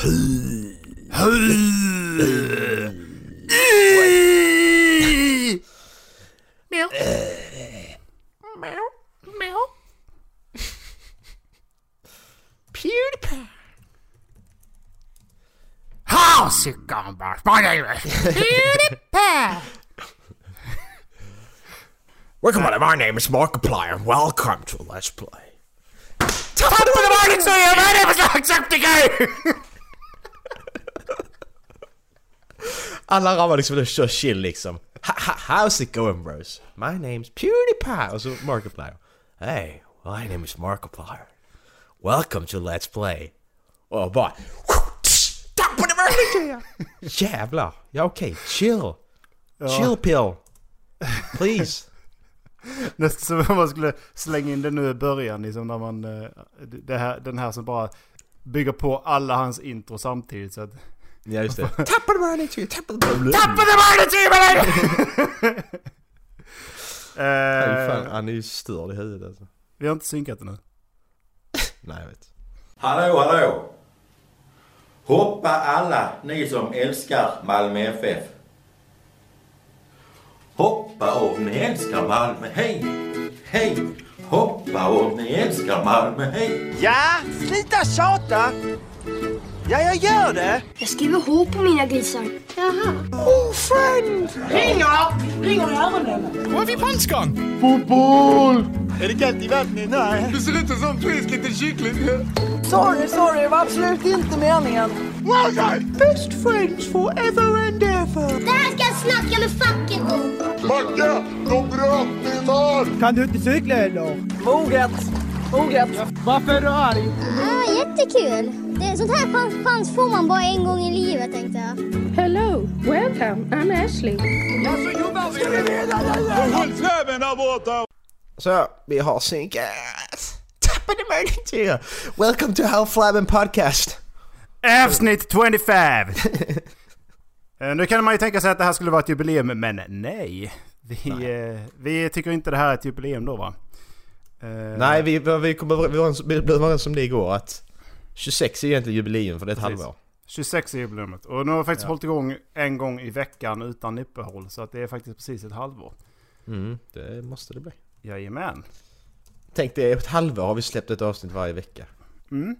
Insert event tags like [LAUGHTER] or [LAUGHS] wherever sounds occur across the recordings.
PewDiePie. How's it going, boss? My name is PewDiePie. Welcome, my name is Markiplier. Welcome to Let's Play. Top of the morning to you. My name is Jacksepticeye. Alla grabbar liksom så chill liksom. Ha, ha, how's it going bros? My name's PewDiePie. Och så Markiplier. Hey, my name is Markiplier. Welcome to Let's Play. Och bara... Tapp på det verkligen! Jävlar. Ja okej, chill. Chill pill. Please. Nästan som om man skulle slänga in det nu i början, liksom när man... eh, Det här, den här som bara bygger på alla hans intro samtidigt så att... Ja just det. [LAUGHS] Tapp på [LAUGHS] det verkligen, tapp på det verkligen. Top of the morning to you. Fan, Eh, Han är ju störd i huvudet alltså. vi har inte synkat det nu. [LAUGHS] Nej jag vet. Hallå, hallå! Hoppa alla ni som älskar Malmö FF. Hoppa om ni älskar Malmö, hej! Hej! Hoppa om ni älskar Malmö, hej! Ja, sluta tjata! Ja, jag gör det! Jag skriver H på mina grisar. Jaha. Oh, friend! Ringer! Ringer i öronen. Vad är vi en gång? Är det kallt i vattnet? Nej. Du ser ut som en frisk liten kyckling. Sorry, sorry, det var absolut inte meningen. Well done! Best friends forever and ever. Det här ska jag snacka med facket om. Kan du inte cykla eller? Moget. Moget. Varför är du arg? Ah, jättekul. Det, sånt här chans, chans får man bara en gång i livet tänkte jag. Hello, welcome. I'm Ashley. Ja, så jobbar vi! Så, vi har synkat. Tappade till er. Welcome to Half Flabben Podcast. Avsnitt 25! Eh, nu kan man ju tänka sig att det här skulle vara ett jubileum, men nej. Vi, eh, vi tycker inte det här är ett jubileum då va? Eh, Nej, vi, vi kom överens, vi blev överens om det igår att 26 är egentligen jubileum för det är ett Precis. halvår. 26 är jubileumet. Och nu har vi faktiskt hållit igång en gång i veckan utan uppehåll. Så att det är faktiskt precis ett halvår. Mm, det måste det bli. Jajamän. Tänk dig, ett halvår har vi släppt ett avsnitt varje vecka. Mm.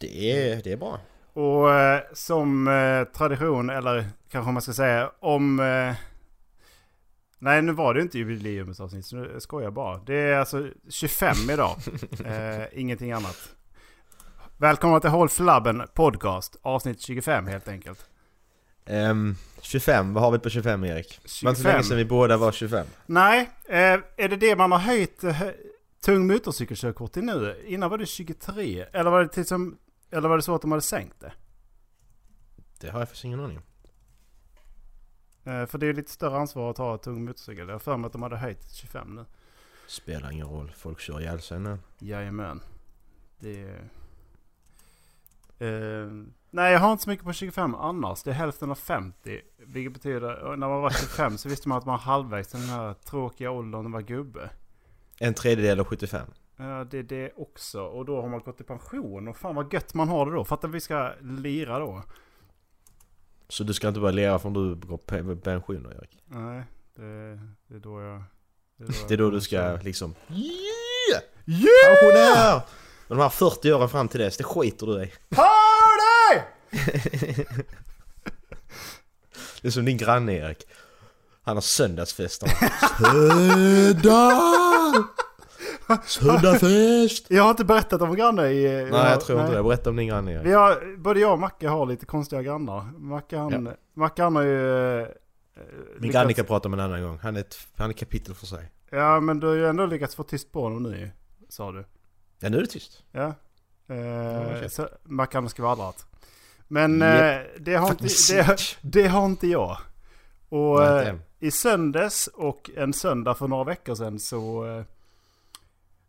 Det är, det är bra. Och eh, som eh, tradition, eller kanske man ska säga om... Eh, nej, nu var det inte jubileumsavsnitt, så nu skojar jag bara. Det är alltså 25 idag. [LAUGHS] eh, ingenting annat. Välkomna till Håll Flabben Podcast, avsnitt 25 helt enkelt. Ehm, 25, vad har vi på 25 Erik? Var inte så länge 25. sedan vi båda var 25. Nej, eh, är det det man har höjt eh, hö- tung motorcykelkörkort till nu? Innan var det 23. Eller var det, till som, eller var det så att de hade sänkt det? Det har jag faktiskt ingen aning om. Eh, för det är lite större ansvar att ha en tung motorcykel. Jag har för mig att de hade höjt till 25 nu. Spelar ingen roll, folk kör ihjäl sig nu. Jajamän. Det är... Eh, nej, jag har inte så mycket på 25 annars. Det är hälften av 50. Vilket betyder, när man var 25 så visste man att man var halvvägs till den här tråkiga åldern att vara gubbe. En tredjedel av 75. Ja, det är det också. Och då har man gått i pension. Och fan vad gött man har det då. Fattar vi ska lira då. Så du ska inte börja leva förrän du går på pension då Erik? Nej, det, det är då jag... Det är då du ska liksom... Yeah! Yeah! Pensionär! Men de här 40 åren fram till dess, det skiter du i. Party! Det är som din granne Erik. Han har söndagsfester. Söndag! Söndagfest! Jag har inte berättat om grannar i... Nej jag tror inte det. Berätta om din granne Erik. Vi har, både jag och Macke har lite konstiga grannar. Macke han, Macke han har ju... eh, Min granne kan prata om en annan gång. Han är ett han är kapitel för sig. Ja men du har ju ändå lyckats få tyst på honom nu Sa du. Ja nu är det tyst. Ja. Eh, så Macke har skvallrat. Men Japp. eh, det, har inte, det, det har inte jag. Och eh, i söndags och en söndag för några veckor sedan så... eh,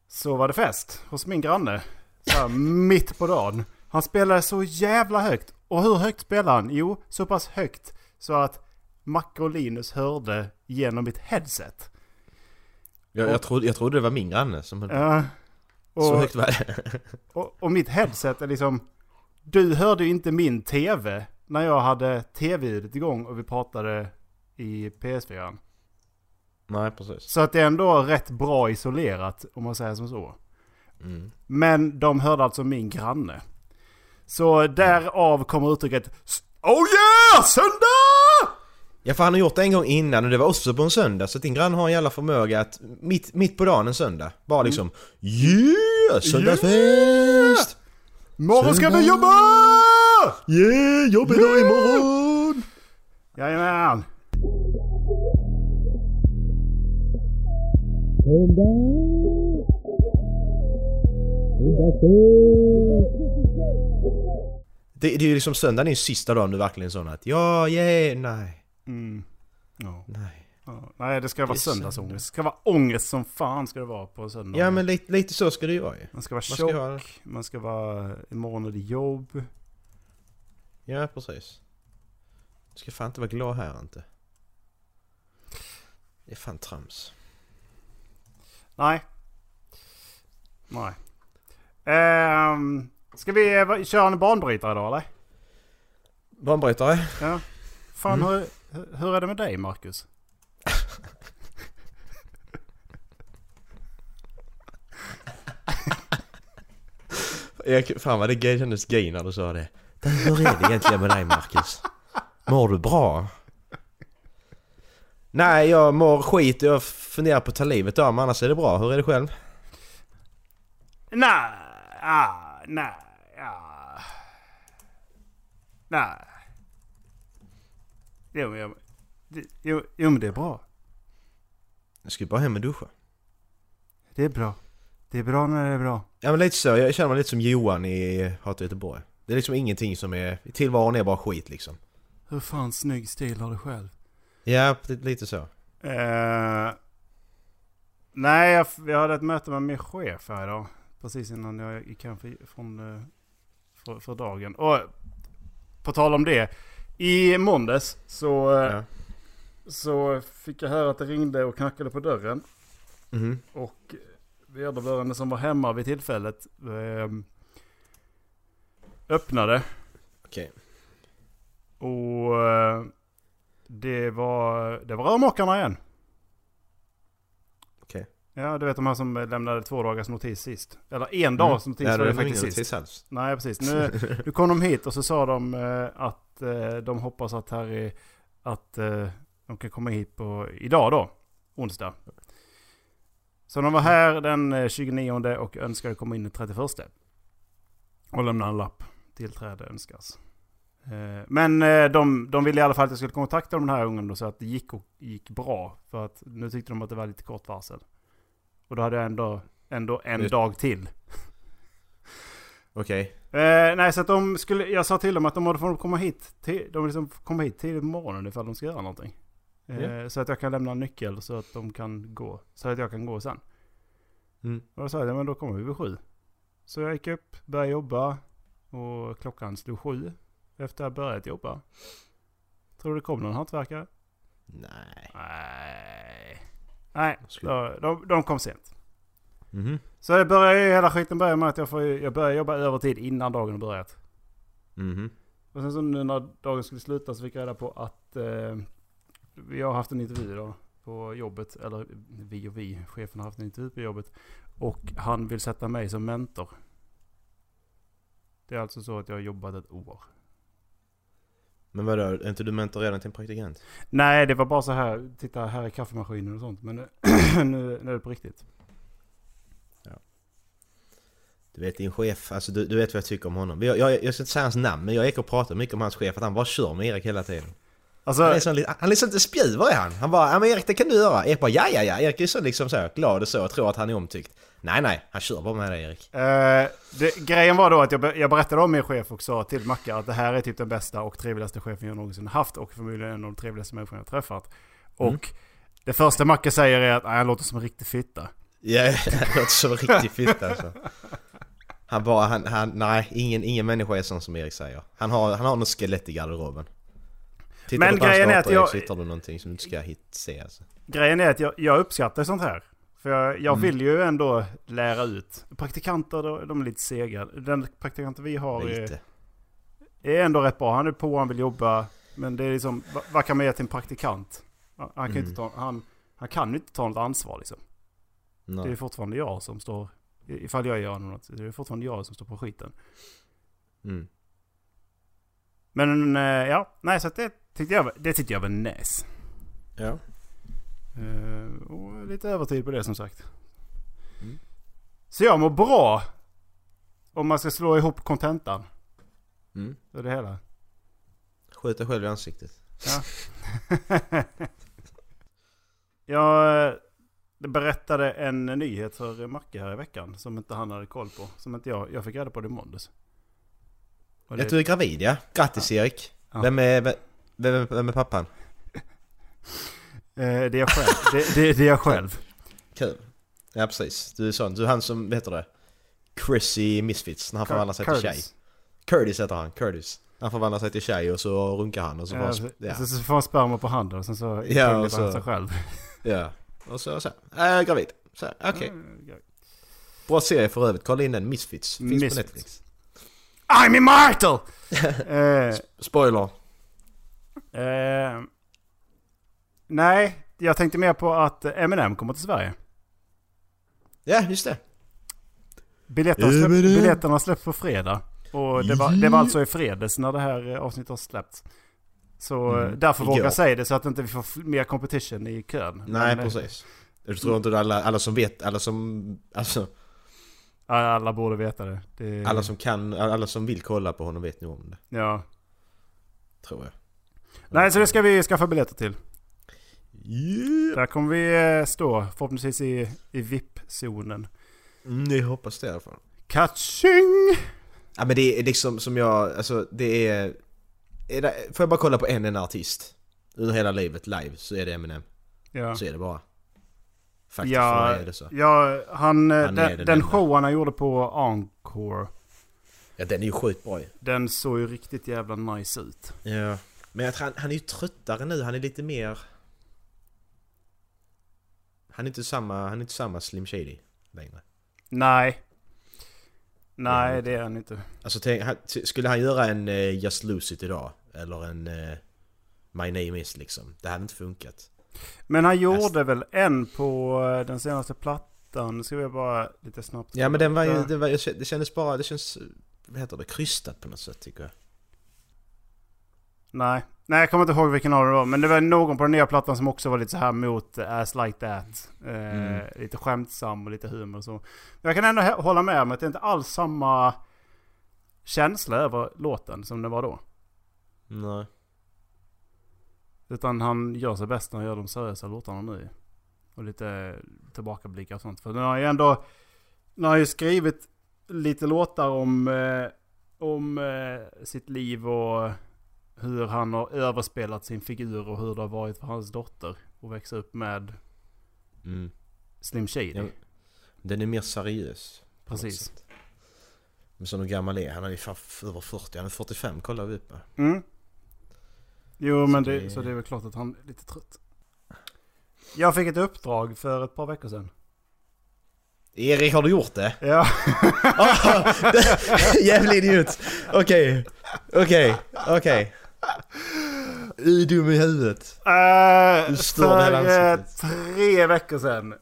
Så var det fest hos min granne. Så [LAUGHS] mitt på dagen. Han spelade så jävla högt. Och hur högt spelade han? Jo, så pass högt så att Macke och Linus hörde genom mitt headset. Jag, jag, trodde, jag trodde det var min granne som höll på. Ja. Så och, högt var det. [LAUGHS] och, och mitt headset är liksom... du hörde ju inte min tv när jag hade tv-ljudet igång och vi pratade i PS4. Nej, precis. Så att det är ändå rätt bra isolerat om man säger som så. Mm. Men de hörde alltså min granne. Så därav kommer uttrycket Oh yeah! Söndag! Ja för han har gjort det en gång innan och det var också på en söndag så din grann har en jävla förmåga att mitt, mitt på dagen en söndag bara liksom Yeah! Söndagsfest! Morgon ska vi jobba! Yeah! Jobbig imorgon! Jajamän! Det, det är ju liksom söndagen är ju sista dagen du verkligen sån att ja, yeah, nej, Mm. Ja. nej. Ja. Nej, det ska vara Det söndagsångest. Det ska vara ångest som fan ska det vara på söndag. Ja men lite, lite så ska det ju vara ju. Man ska vara Man tjock, ska ha- man ska vara... Imorgon är det jobb. Ja precis. Du ska fan inte vara glad här inte. Det är fan trams. Nej. Nej. Ehm, ska vi eh, köra en banbrytare då eller? Banbrytare? Ja. Fan Mm. hur, hur- hur är det med dig Marcus? Erik, fan vad det gay- kändes gay när du sa det. Hur är det egentligen med dig Marcus? Mår du bra? Nej, jag mår skit och jag funderar på att ta livet av mig, annars är det bra. Hur är det själv? Nej, ah, nej, ah. Nej. Jo, det, jo, jo men det är bra. Jag ska bara hem och duscha. Det är bra. Det är bra när det är bra. Ja men lite så, jag känner mig lite som Johan i Hatar Göteborg. Det är liksom ingenting som är... Tillvaron är bara skit liksom. Hur fan snygg stil har du själv? Ja, li- lite så. Eh, nej, jag, jag hade ett möte med min chef här idag. Precis innan jag gick hem för, från, eh, för, för dagen. Och på tal om det. I måndags så, eh, Ja. så fick jag höra att det ringde och knackade på dörren. Mhm. Och vederbörande som var hemma vid tillfället eh, öppnade. Okej. Och eh, det var, det var rörmokarna igen. Ja, du vet de här som lämnade två dagars notis sist. Eller en dags notis Mm. Var det faktiskt sist. notis alls. Nej, precis. Nu, [LAUGHS] nu kom de hit och så sa de eh, att eh, de hoppas att är, att eh, de kan komma hit på idag då, onsdag. Så de var här den eh, 29 och önskade komma in den 31. Och lämna en lapp. Tillträde önskas. Men de, de ville i alla fall att jag skulle kontakta de här ungarna så att det gick, och, gick bra. För att nu tyckte de att det var lite kort varsel. Och då hade jag ändå, ändå en Det- dag till. Okej. Eh, nej, så att de skulle, jag sa till dem att de måste få komma hit, till, de liksom får komma hit tidigt på morgonen ifall de ska göra någonting. Eh, Ja. Så att jag kan lämna en nyckel så att de kan gå. Så att jag kan gå sen. Mm. Och då sa jag, men då kommer vi vid sju. Så jag gick upp, började jobba och klockan slog sju. Efter jag börjat jobba. Tror du det kom någon hantverkare? Nej. Nej. Nej, Skulle- de, de, kom sent. Mhm. Så det började, hela skiten började med att jag, får, jag började jobba övertid innan dagen har börjat. Mhm. Och sen så nu när dagen skulle sluta så fick jag reda på att eh, vi har haft en intervju då på jobbet. Eller vi och vi, chefen har haft en intervju på jobbet. Och han vill sätta mig som mentor. Det är alltså så att jag har jobbat ett år. Men vadå, är inte du mentor redan till en praktikant? Nej, det var bara så här. Titta, här är kaffemaskinen och sånt. Men nu, [CLEARS THROAT] nu, nu är det på riktigt. Du vet din chef, alltså du, du vet vad jag tycker om honom. Jag, jag, jag ska inte säga hans namn, men jag gick och pratade mycket om hans chef, att han bara kör med Erik hela tiden. Alltså, Han är sån, han är sån lite spjuver är han. Han bara, ja men Erik det kan du göra. Erik bara, ja ja ja. Erik är så liksom så glad och så och tror att han är omtyckt. Nej nej, han kör bara med dig Erik. Eh, det, grejen var då att jag, jag berättade om min chef och sa till Macka att det här är typ den bästa och trevligaste chefen jag någonsin haft och förmodligen en av de trevligaste människorna jag träffat. Mm. Och det första Macke säger är att "Nej, han låter som en riktig fitta. Ja, [LAUGHS] det låter som en riktig fitta alltså. Han bara, han, han, nej ingen, ingen människa är sån som Erik säger. Han har, han har något skelett i garderoben. Tittar Men du på hans grejen är att jag- så hittar du någonting som du inte ska hit, se alltså. Grejen är att jag, jag uppskattar sånt här. För jag, jag Mm. vill ju ändå lära ut. Praktikanter de, de är lite sega. Den praktikanten vi har är, är ändå rätt bra. Han är på, han vill jobba. Men det är liksom, vad, vad kan man ge till en praktikant? Han, kan ju inte ta, han, han kan inte ta något ansvar liksom. Det är Nej. fortfarande jag som står, ifall jag gör något, det är fortfarande jag som står på skiten. Mm. Men eh, ja, nej så det tyckte jag, det tyckte jag var nice. Ja. Eh, och lite övertid på det som sagt. Mm. Så jag mår bra. Om man ska slå ihop kontentan. Mm. Det är det hela. Skjut dig själv i ansiktet. Ja. [LAUGHS] jag eh, berättade en nyhet för Macke här i veckan. Som inte han hade koll på. Som inte jag, jag fick reda på det i måndags. Och det- Att du är gravid ja. Grattis Erik. Ja. Vem, är, vem, vem, vem är pappan? [LAUGHS] Eh, det är jag själv. det, det, det är jag själv. Kul. Ja precis. Du är sån. Du är han som, vad heter det? Chrissy Misfits när han förvandlar sig till tjej. Curtis. Curtis heter han. Curtis. Han förvandlar sig till tjej och så runkar han och så Ja, bara... så, Ja. så, så får han sperma på handen och sen så Ja, och så- han sig själv. ja. Och så så. Äh, gravid. Så, okej. Mm, Bra serie för övrigt. Kolla in den. Misfits. Finns Misfits. på Netflix. I'm immortal! [LAUGHS] eh, Spoiler. eh, nej, jag tänkte mer på att Eminem kommer till Sverige. Ja, just det. Biljetterna, släpp, biljetterna släpps på fredag. Och det var, det var alltså i fredags när det här eh, avsnittet har släppts. Så eh, Mm, därför vågar jag säga det så att inte vi får mer competition i kön. Nej, Men, eh, precis. Jag tror inte alla, alla som vet, alla som... Alltså, Alla borde veta det. det alla som kan, alla som vill kolla på honom vet nog om det. Ja. Tror jag. Nej, så det ska vi skaffa biljetter till. Yeah. Där kommer vi eh, stå förhoppningsvis i, i VIP-zonen. Mm, jag hoppas det i alla fall. Catching! Ja men det är liksom som jag, alltså det är... är det, får jag bara kolla på en enda artist? Under hela livet live så är det Eminem. Ja. Så är det bara. Faktiskt Ja, är det så. ja han, eh, Han den, den showen han gjorde på Encore. Ja den är ju sjukt bra. Den såg ju riktigt jävla nice ut. Ja. Men jag tror han, han är ju tröttare nu, han är lite mer... Han är inte samma, han är inte samma Slim Shady längre. Nej. Nej, Ja, det är han inte. Alltså tänk, han, skulle han göra en uh, Just Lose It idag? Eller en eh, My Name Is liksom? Det hade inte funkat. Men han gjorde väl en på eh, den senaste plattan. Nu ska vi bara lite snabbt... Ja men den var ju, det, var, det kändes bara, det känns, vad heter det, krystat på något sätt tycker jag. Nej. Nej, jag kommer inte ihåg vilken av det var. Men det var någon på den nya plattan som också var lite så här mot eh, Ass Like That. Eh, Mm. Lite skämtsam och lite humor och så. Men jag kan ändå hålla med om att det är inte alls samma känsla över låten som det var då. Nej. Utan han gör sig bäst när han gör de seriösa låtarna nu. Och lite tillbakablickar och sånt. För nu har han ju ändå... Nu har han ju skrivit lite låtar om, eh, om eh, sitt liv och hur han har överspelat sin figur och hur det har varit för hans dotter. att växa upp med Mm. Slim Shady. Ja, Den är mer seriös. Precis. Men så hur gammal är han? Han är fan över 40, han är 45 kollar vi upp på. Mm. Jo men Så det, det- så det är väl klart att han är lite trött. Jag fick ett uppdrag för ett par veckor sedan. Erik, har du gjort det? Ja. [LAUGHS] [LAUGHS] Ah, [LAUGHS] Jävla idiot! Okej, okej, okej. Är dum i huvudet. Uh, Du för eh, tre veckor sedan.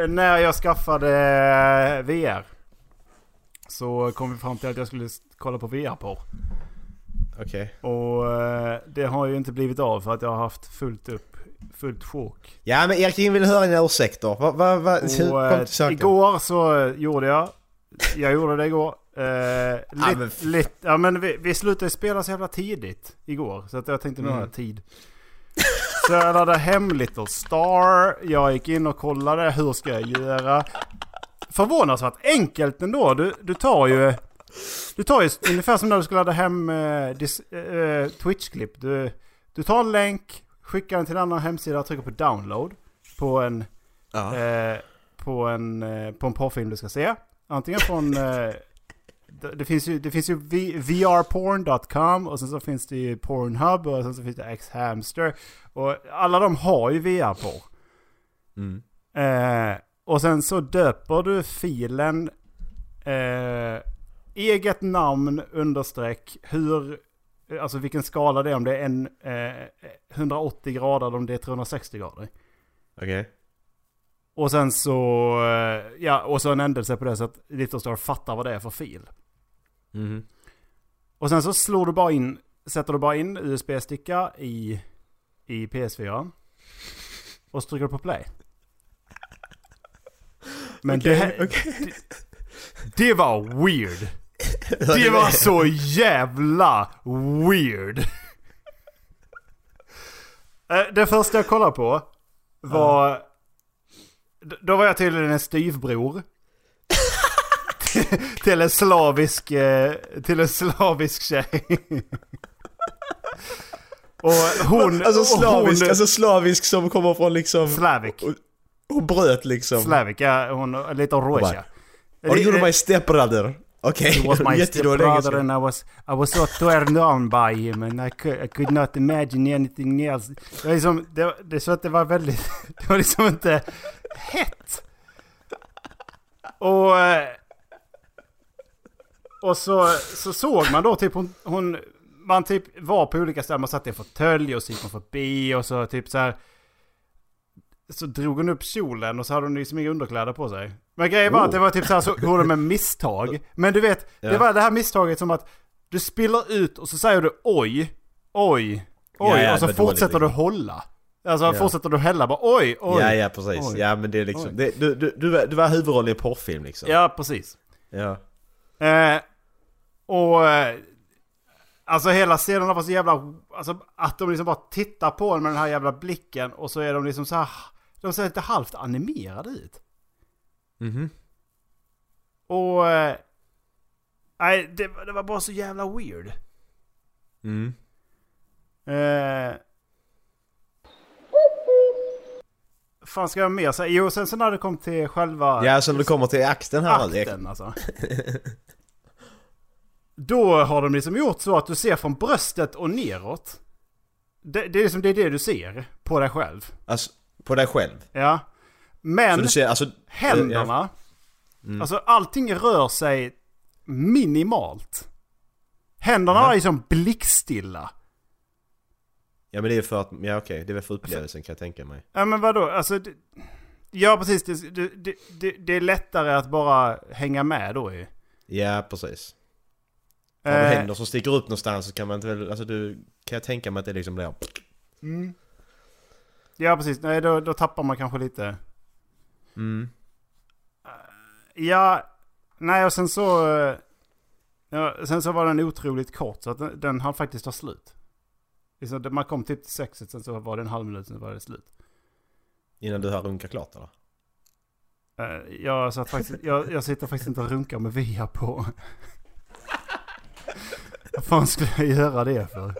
eh, När jag skaffade VR. Så kom vi fram till att jag skulle kolla på VR på. Okej. Och eh, det har ju inte blivit av för att jag har haft fullt upp, fullt sjok. Ja men Erik, vill höra dina ursäkter. Va, va, va? Och igår så gjorde jag. Jag gjorde det igår. Men lit, f- lit, ja men vi, vi slutade spela så jävla tidigt igår. Så att jag tänkte nu har Mm. jag tid. Så jag laddade hem Little Star. Jag gick in och kollade. Hur ska jag göra? Förvånansvärt enkelt ändå. Du, du tar ju... Du tar ju ungefär som när du skulle ladda hem dis, eh, Twitch-klipp. Du, du tar en länk, skickar den till en annan hemsida, trycker på download. På en Ja. på, en, på en porrfilm du ska se. Antingen från... Det, finns ju, det finns ju vrporn.com och sen så finns det ju Pornhub och sen så finns det Xhamster. Och alla de har ju VR-porr. Mm. Eh, och sen så döper du filen eh, eget namn understreck hur, alltså vilken skala det är om det är en eh, 180 grader eller om det är 360 grader. Okej. Och sen så, eh, ja och så en ändelse på det så att Little Star fattar vad det är för fil. Mhm. Och sen så slår du bara in, sätter du bara in USB-sticka i, i PS4. Och så trycker du på play. Men det, här, det, det var weird. Det var så jävla weird. Eh, Det första jag kollade på var... Då var jag tydligen en styvbror. [LAUGHS] till en slavisk, eh, till en slavisk tjej. Och hon... Alltså och slavisk, hon, alltså slavisk som kommer från liksom... Slavic. Hon bröt liksom. Slavic, ja. Hon, lite Roja. Och you my stepbrother. Okej, my jättedålig engelska. and I was, I was so turned on by him and I could, I could not imagine anything else. Det, var liksom, det, det så att det var väldigt, [LAUGHS] det var liksom inte hett. Och, eh, och så, så såg man då typ hon, hon, man typ var på olika ställen, man satt i en fåtölj och så gick man förbi och så typ så här. Så drog hon upp kjolen och så hade hon liksom inga underkläder på sig. Men grejen var att det var typ så här så gjorde de med misstag. Men du vet, det Ja. var det här misstaget som att du spiller ut och så säger du oj, oj, oj Ja, ja, och så det fortsätter du liksom. hålla. Alltså Ja. fortsätter du hälla bara oj, oj. Ja, ja precis. Oj. Ja men det är liksom, det, du, du, du, var- du var huvudrollen i en porrfilm liksom. Ja, precis. Ja. Eh, och... Eh, alltså hela scenen var så jävla... Alltså att de liksom bara tittar på en med den här jävla blicken och så är de liksom så här... De ser lite halvt animerade ut. Mhm. Och... Eh, nej, det, det var bara så jävla weird. Mm. Eh, fan ska jag mer säga? Jo, sen så när det kom till själva... Ja, så när du kommer till akten här akten alltså. [LAUGHS] Då har de liksom gjort så att du ser från bröstet och neråt. Det, det är liksom det, är det du ser på dig själv. Alltså, på dig själv. Ja. Men Så du ser, alltså... händerna, alltså allting rör sig minimalt. Händerna Aha. är liksom blickstilla. Ja men det är för att, ja okej, det är väl för upplevelsen kan jag tänka mig. Ja men vadå, alltså... Det, ja precis, det, det, det är lättare att bara hänga med då ju. Ja precis. Har du Eh, händer som sticker upp någonstans så kan man inte väl, alltså du, kan jag tänka mig att det liksom blir... Ja precis, nej då, då tappar man kanske lite. Mm. Ja, nej och sen så... eh, Ja, sen så var den otroligt kort så att den, den hann faktiskt ta slut. Liksom, det- man kom typ till sexet sen så var det en halv minut sen var det slut. Innan du har runkat klart eller? Eh, Jag, satt faktiskt, jag, jag sitter faktiskt inte och runkar med via på. Vad fan skulle jag göra det för?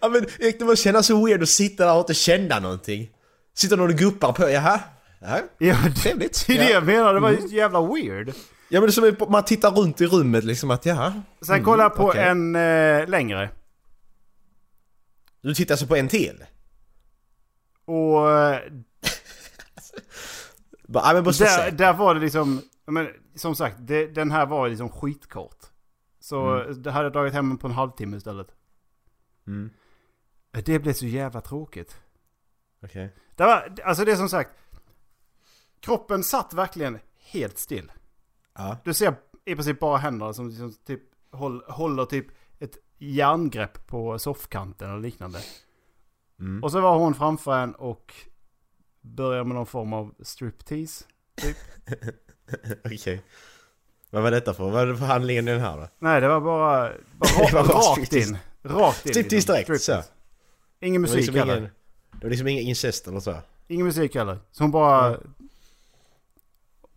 Ja men det måste kännas så weird att sitta där och inte känna någonting. Sitter någon och guppar på, jaha? Ja, Ja, det, trevligt. det är det ja. jag menar, det var ju jävla weird. ja men det är som man tittar runt i rummet liksom att jaha? Sen kollade jag på okej. en eh, längre. Du tittar alltså på en till? Och eh, [LAUGHS] Bara, ja men måste där, där var det liksom, men, som sagt, det, den här var liksom skitkort. Så det hade jag dragit hem på en halvtimme istället. Mm. Det blev så jävla tråkigt. Okej. Det var, alltså det är som sagt, kroppen satt verkligen helt still. Ja. Du ser i princip bara händerna som liksom typ håll, håller typ ett järngrepp på soffkanten eller liknande. Mm. Och så var hon framför en och började med någon form av striptease. Typ. [LAUGHS] Okej. Vad var detta för? Vad var det för handlingen i den här då? Nej, det var bara, bara [LAUGHS] Det var ra- bara rakt in. Rakt in. Striptease direkt, Striptease. så. Ingen musik liksom heller. ingen, det var liksom ingen incest eller så? Ingen musik heller. Så hon bara... Och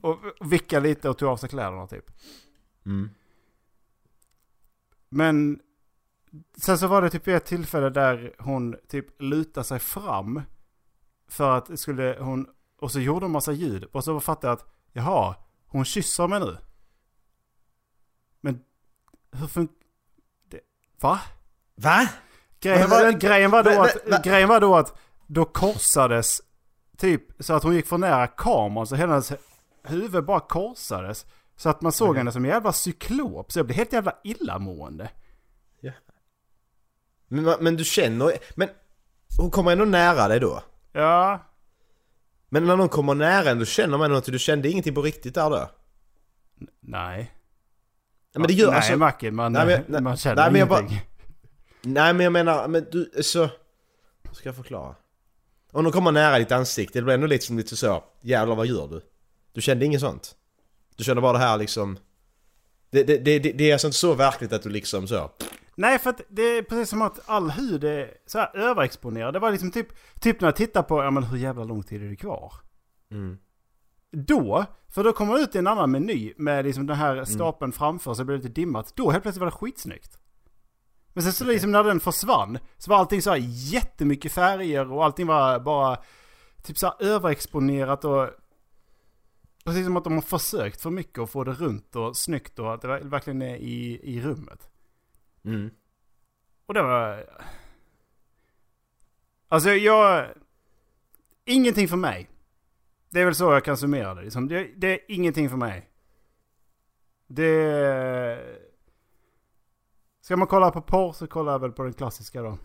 och vickade lite och tog av sig kläderna typ. Mm. Men sen så var det typ ett tillfälle där hon typ lutade sig fram. För att skulle hon... Och så gjorde hon massa ljud. Och så fattade jag att jaha, hon kysser mig nu. Hur funkar... Va? Va? Grejen var, grejen, var då att, grejen var då att då korsades typ så att hon gick för nära kameran så hela hennes huvud bara korsades. Så att man såg henne som en jävla cyklop. Så jag blev helt jävla illamående. Men, men du känner... Men hon kommer ändå nära dig då? Ja. Men när någon kommer nära en, då känner man något. Du kände ingenting på riktigt där då? Nej. Ja, men det gör nej, alltså... Macke, man, Nej, men- nej, man känner nej, men jag bara-. Nej men jag menar, men du, så... Hur ska jag förklara? Om de kommer nära ditt ansikte, det blir ändå lite som lite så, jävlar vad gör du? Du kände inget sånt? Du kände bara det här liksom... Det, det, det, det, det är alltså inte så verkligt att du liksom så... Nej, för att det är precis som att all hud är så här överexponerad. Det var liksom typ, typ när jag tittar på, ja men hur jävla lång tid är det kvar? Mm. Då, för då kommer man ut i en annan meny med liksom den Mm. här stapeln framför så blir det lite dimmat. Då helt plötsligt var det skitsnyggt. Men sen så liksom när den försvann så var allting så här jättemycket färger och allting var bara typ så här överexponerat och precis som att de har försökt för mycket att få det runt och snyggt och att det verkligen är i, i rummet. Mm. Och det var... Alltså jag... Ingenting för mig. Det är väl så jag kan summera det. Liksom. Det, det är ingenting för mig. Det... Ska man kolla på porr så kollar jag väl på den klassiska då.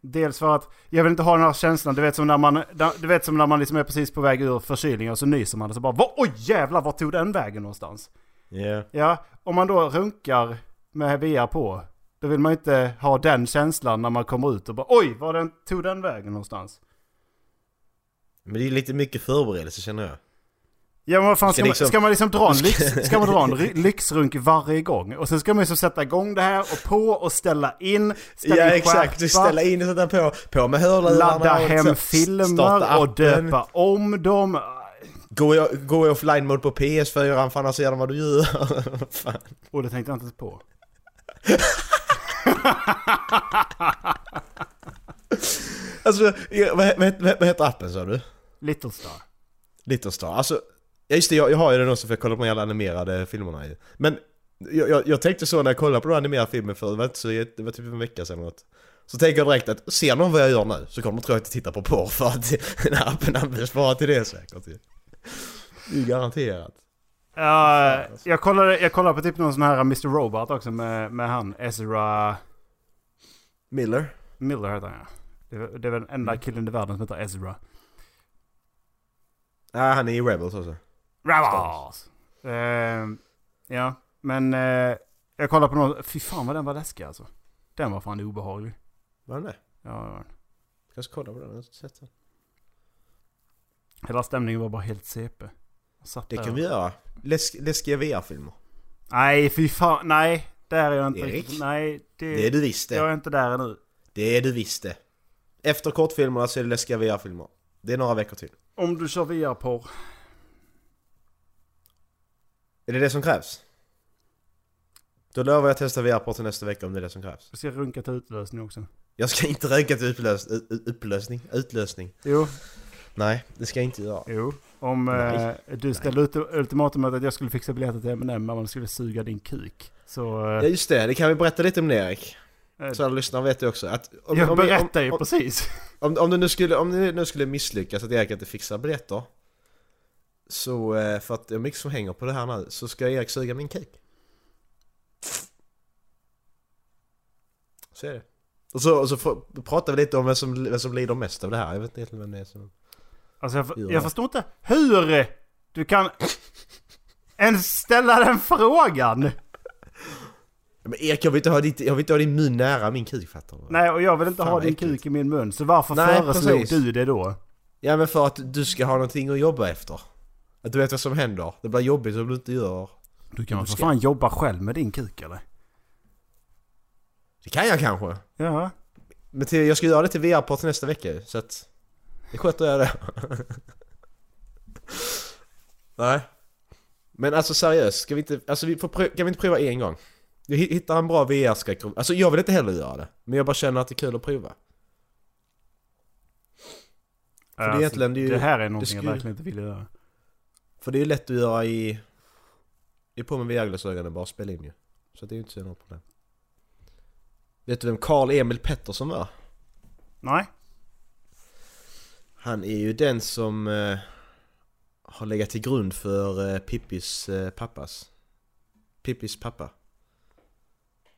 Dels för att jag vill inte ha den här känslan, du vet som när man, du vet som när man liksom är precis på väg ur förkylningen och så nyser man och så bara "Va- Oj jävlar, vart tog den vägen någonstans? Ja. Ja, om man då runkar med VR på. Då vill man inte ha den känslan när man kommer ut och bara oj, var den, tog den vägen någonstans? Men det är lite mycket förberedelse känner jag. Ja men vad fan, ska, Ska man, liksom- ska man liksom dra en, lyx, ska man dra en [LAUGHS] lyxrunk varje gång? Och sen ska man liksom sätta igång det här och på och ställa in, ställa Ja in exakt, du ställa in och sätta på, på med hörlurarna ladda och hem så- filmer och döpa om dem. Gå, i- gå i offline mode på PS4 för annars ser de vad du gör. [LAUGHS] Fan. Och det tänkte jag inte ens på. [LAUGHS] [LAUGHS] Alltså, vad, vad, vad, heter appen sa du? Little Star. Little Star. Alltså, ja, just det, jag, jag har ju den också för jag kollar på de jävla animerade filmerna ju. Men jag, jag, jag tänkte så när jag kollade på den animerade filmen för det var inte så, det var typ en vecka sedan eller något. Så tänker jag direkt att ser någon vad jag gör nu så kommer de tro att jag tittar på porr för att [LAUGHS] den här appen används bara till det säkert ju. Det är garanterat. Ja, jag kollade, jag kollade på typ någon sån här Mr. Robot också med, med han Ezra Miller? Miller heter han ja. Det är, det är väl den enda killen i världen som heter Ezra. Ja, han är i Rebels också. Rebels! Eh, ja, men eh, jag kollade på någon, fy fan vad den var läskig alltså. Den var fan obehaglig. Var han det? Ja, det var den. Jag ska kolla på den, jag har inte sett den. Hela stämningen var bara helt CP. Det kan och- vi göra. Läsk, läskiga VR-filmer. Nej, fy fan, nej. Där är jag inte Erik? riktigt. Nej, det, Det är du visst det. jag är inte där ännu. Det är du visst det. Efter kortfilmerna så är det läskiga VR-filmer. Det är några veckor till. Om du kör VR-porr. Är det det som krävs? Då lovar jag att testa VR-porr till nästa vecka om det är det som krävs. Jag ska runka till utlösning också. Jag ska inte röka till upplös, u- u- upplösning, utlösning. Jo, Nej, det ska jag inte göra. jo. Om Nej. eh, du ställde ut ultimatumet att jag skulle fixa biljetter till M&M men man skulle suga din kuk. Så... Ja Eh, just det, det kan vi berätta lite om det Erik. Eh, Så alla lyssnare vet det också. Att om, jag om, berättar ju om, precis. [LAUGHS] om, om, det nu skulle, om det nu skulle misslyckas att Erik inte fixar biljetter. Så, eh, för att det är mycket som hänger på det här nu, så ska Erik suga min kuk. Så är det. Och så, och så pratar vi lite om vem som, vem som lider mest av det här. Jag vet inte egentligen vem det är som... Alltså jag, Ja. jag förstår inte hur du kan [LAUGHS] ens ställa den frågan. Men Erik, jag vill inte ha, ditt, jag vill inte ha din mun nära min kuk, fattar du? Nej, och jag vill inte Fan, ha din äckligt. kuk i min mun. Så varför Nej, föreslog precis. du det då? Ja men för att du ska ha någonting att jobba efter. Att du vet vad som händer. Det blir jobbigt om du inte gör... Du kan väl för fan jobba själv med din kuk eller? Det kan jag kanske. Ja. Men till, jag ska göra det till VR-port nästa vecka så att... Det sköter jag det. [LAUGHS] Nej. Men alltså seriöst, ska vi inte... Alltså vi får kan vi inte prova en gång? Hi- hittar en bra VR-skräck... Alltså jag vill inte heller göra det. Men jag bara känner att det är kul att prova. För det är egentligen- det ju- det här är någonting jag skulle- verkligen inte vill göra. För det är ju lätt att göra i... Det är på med VR-glasögonen och bara spela in ju. Så det är ju inte så något problem. Vet du vem Carl Emil Pettersson var? Nej. Han är ju den som eh, har legat till grund för eh, Pippis eh, pappas Pippis pappa.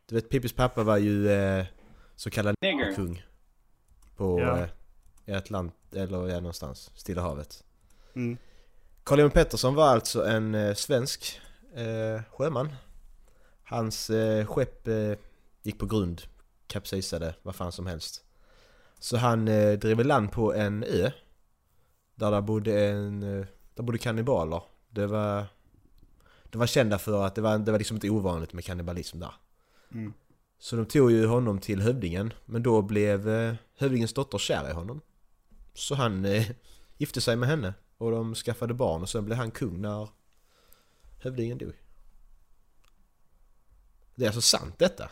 Du vet Pippis pappa var ju eh, så kallad kung. På Ja. eh, i Atlant eller ja, någonstans, Stilla havet. Mm. Carl Johan Pettersson var alltså en eh, svensk eh, sjöman. Hans eh, skepp eh, gick på grund, kapsejsade, vad fan som helst. Så han eh, drev land på en ö. Där det bodde en, eh, där bodde kannibaler. Det var, de var kända för att det var, det var liksom inte ovanligt med kannibalism där. Mm. Så de tog ju honom till hövdingen, men då blev eh, hövdingens dotter kär i honom. Så han eh, gifte sig med henne och de skaffade barn och sen blev han kung när hövdingen dog. Det är alltså sant detta.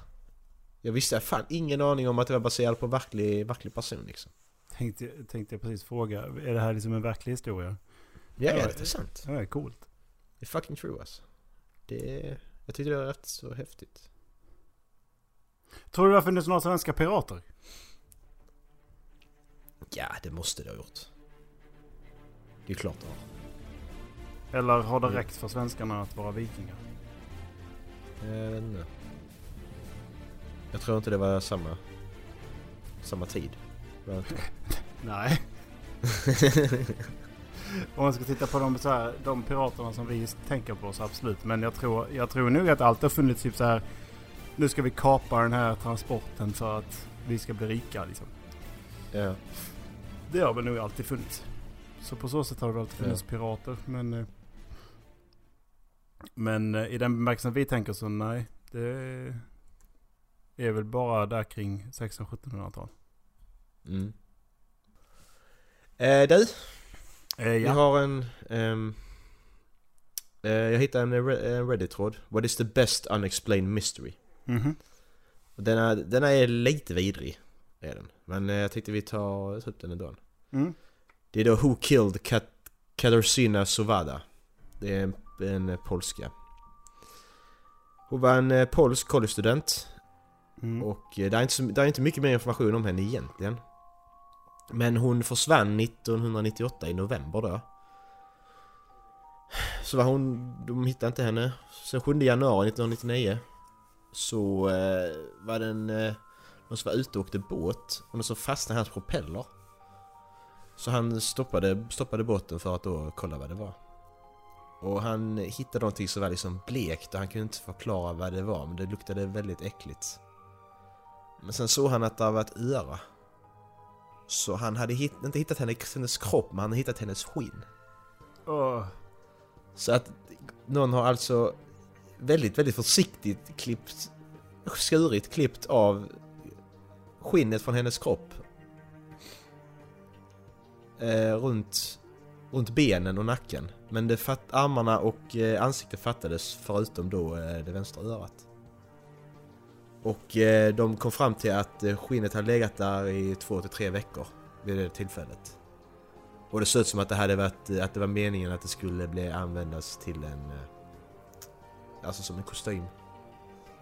Jag visste fan ingen aning om att det var baserat på verklig, verklig person liksom. Tänkte, tänkte jag precis fråga, är det här liksom en verklig historia? Ja, Ja, är det sant? Ja, det är coolt. Det är fucking true alltså. Det är, jag tyckte det var rätt så häftigt. Tror du det har funnits några svenska pirater? Ja, det måste det ha gjort. Det är klart det har. Eller har det räckt för svenskarna att vara vikingar? Jag vet inte. Jag tror inte det var samma, samma tid. [LAUGHS] Nej. [LAUGHS] Om man ska titta på de, så här, de piraterna som vi tänker på så absolut. Men jag tror, jag tror nog att allt har funnits typ så här. Nu ska vi kapa den här transporten för att vi ska bli rika liksom. Ja. Det har väl nog alltid funnits. Så på så sätt har det alltid funnits pirater. Men, eh, men eh, i den bemärkelsen vi tänker så nej. Det är väl bara där kring 1600-1700-tal. Mm. Eh, du, Eh, vi ja. har en... ehm, eh, jag hittade en Reddit-tråd. What is the best unexplained mystery? Mhm. Denna, denna är lite vidrig. Är den. Men eh, jag tänkte vi tar, tar upp den ändå. Mm. Det är då Who Killed Kat- Katarzyna Sowada. Det är en, en polska. Hon var en eh, polsk collegestudent. Mm. Och eh, det är, inte så, det är inte mycket mer information om henne egentligen. Men hon försvann 1998 i november då. Så var hon, de hittade inte henne. Sen 7 januari 1999 så eh, var den eh, någon som var ute och åkte båt och som fastnade hans propeller. Så han stoppade, stoppade båten för att då kolla vad det var. Och han hittade någonting som var liksom blekt och han kunde inte förklara vad det var men det luktade väldigt äckligt. Men sen såg han att det var ett öra. Så han hade hitt, inte hittat hennes, hennes kropp men han hade hittat hennes skinn. Åh. Så att någon har alltså väldigt, väldigt försiktigt klippt, skurit, klippt av skinnet från hennes kropp. Eh, runt, runt benen och nacken. Men det fatt, armarna och eh, ansiktet fattades förutom då eh, det vänstra örat. Och eh, de kom fram till att eh, skinnet hade legat där i två till tre veckor vid det tillfället. Och det såg ut som att det hade varit, att det var meningen att det skulle bli användas till en... Eh, Alltså som en kostym.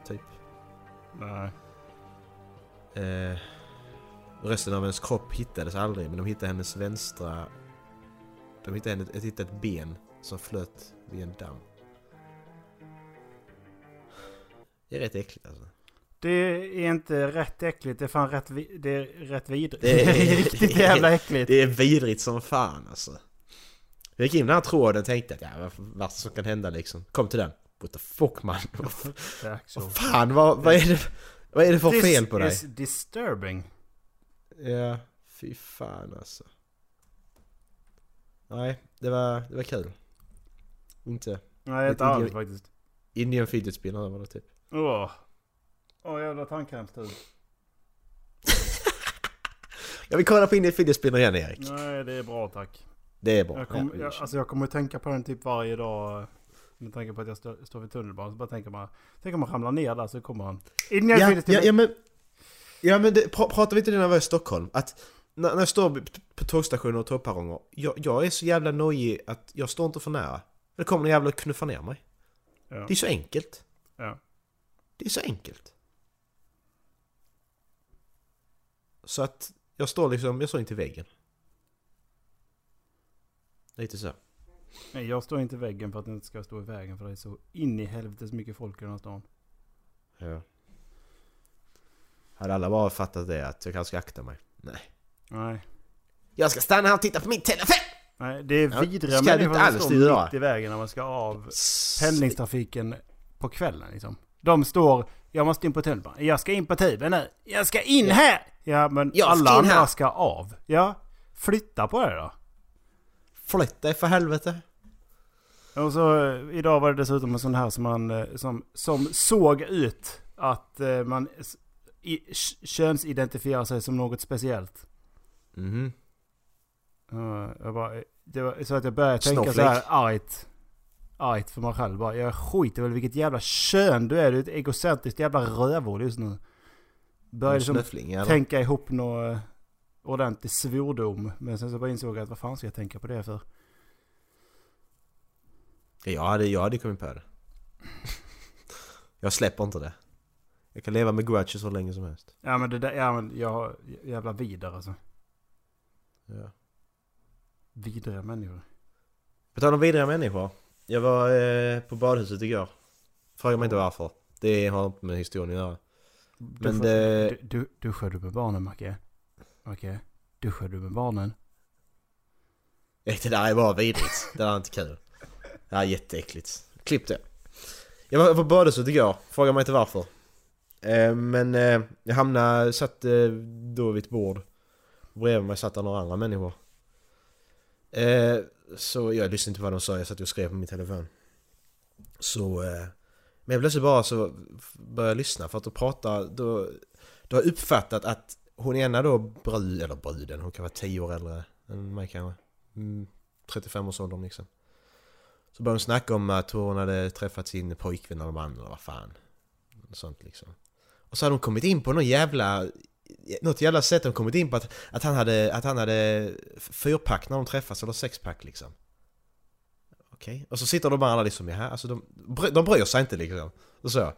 Typ. Nej. Eh, resten av hennes kropp hittades aldrig men de hittade hennes vänstra... De hittade, henne, ett, hittade ett ben som flöt vid en damm. Det är rätt äckligt alltså. Det är inte rätt äckligt, det är fan rätt, det är rätt vidrigt. [LAUGHS] Det är- riktigt jävla äckligt. Det är vidrigt som fan alltså. Jag gick in i den här tråden och tänkte att ja, vad som kan hända liksom. Kom till den. What the fuck man? [LAUGHS] Vad fan, vad, vad, är det, vad är det för This fel på dig? is disturbing. Ja, fy fan alltså. Nej, det var, det var kul. Inte. Nej, inte alls faktiskt. Indian fidget spinner var det typ. Åh. Åh jävla tandkrämstub. [LAUGHS] Jag vill kolla på Indian fidget spinner igen Erik. Nej, det är bra tack. Det är bra. Jag, kom, Ja, jag, alltså jag kommer att tänka på den typ varje dag. Med tanke på att jag stå, står vid tunnelbanan. Så bara tänker man. Tänk om man ramlar ner där så kommer han. Ja, ja, ja, men... Ja men det, pra, pratade vi inte det när jag var i Stockholm? Att när, när jag står på, på tågstationer och tågperronger, jag, jag är så jävla nojig att jag står inte för nära. Det kommer en jävla och knuffar ner mig. Ja. Det är så enkelt. Ja. Det är så enkelt. Så att jag står liksom, jag står inte i väggen. Lite så. Nej, jag står inte i väggen för att det inte ska stå i vägen. För det är så in i helvetes mycket folk i den här stan. Ja. Hade alla bara fattat det att jag kanske ska akta mig? Nej. Nej. Jag ska stanna här och titta på min telefon! Nej, det är Ja, vidriga du människor som står mitt i vägen när man ska av pendlingstrafiken på kvällen liksom. De står, jag måste in på tunnelbanan. Jag ska in på tuben nu. Jag ska in här! Ja, men Jag alla andra ska av. Ja, flytta på det då. Flytta dig för helvete! Och så eh, idag var det dessutom en sån här som man, eh, som, som såg ut att eh, man i, könsidentifierar sig som något speciellt. Mhm. Ja, jag bara, det var så att jag började tänka så Snowflake. här argt. Argt för mig själv bara. Jag skiter väl vilket jävla kön du är. Du är ett egocentriskt jävla rövhål just nu. Började liksom Snuffling eller? tänka ihop något ordentlig svordom. Men sen så bara insåg jag att vad fan ska jag tänka på det för? Jag hade, jag hade kommit på det. jag släpper inte det. Jag kan leva med grudges så länge som helst. Ja men det där, ja men jag har jävla vidare alltså. Ja. Vidriga människor. På tal om vidriga människor. Jag var eh, på badhuset igår. Fråga mig inte varför. Det har inte med historien att göra. Men Duschar- det- Du, du, duschar du med barnen Macke? Macke? Duschar du med barnen? Det där är bara vidrigt. Det där är inte kul. Det här är jätteäckligt. Klipp det. Jag var på badhuset igår. Fråga mig inte varför. Eh, men eh, jag hamnade, satt eh, då vid ett bord. Bredvid mig satt det några andra människor. Eh, så jag lyssnade inte på vad de sa, jag satt och skrev på min telefon. Så... Eh, men jag plötsligt bara så började jag lyssna för att då pratar, då... Då har jag uppfattat att hon ena då brud, eller bruden, hon kan vara 10 år äldre än mig kanske. Mm, 35-årsåldern liksom. Så började hon snacka om att hon hade träffat sin pojkvän eller man eller vad fan. Sånt liksom. Och så hade hon kommit in på någon jävla... Något jävla sätt hon kommit in på att, att han hade, att han hade fyrpack när de träffas, eller sexpack liksom. Okej. Och så sitter de alla liksom, ja, alltså de, de bryr sig inte liksom. Och så.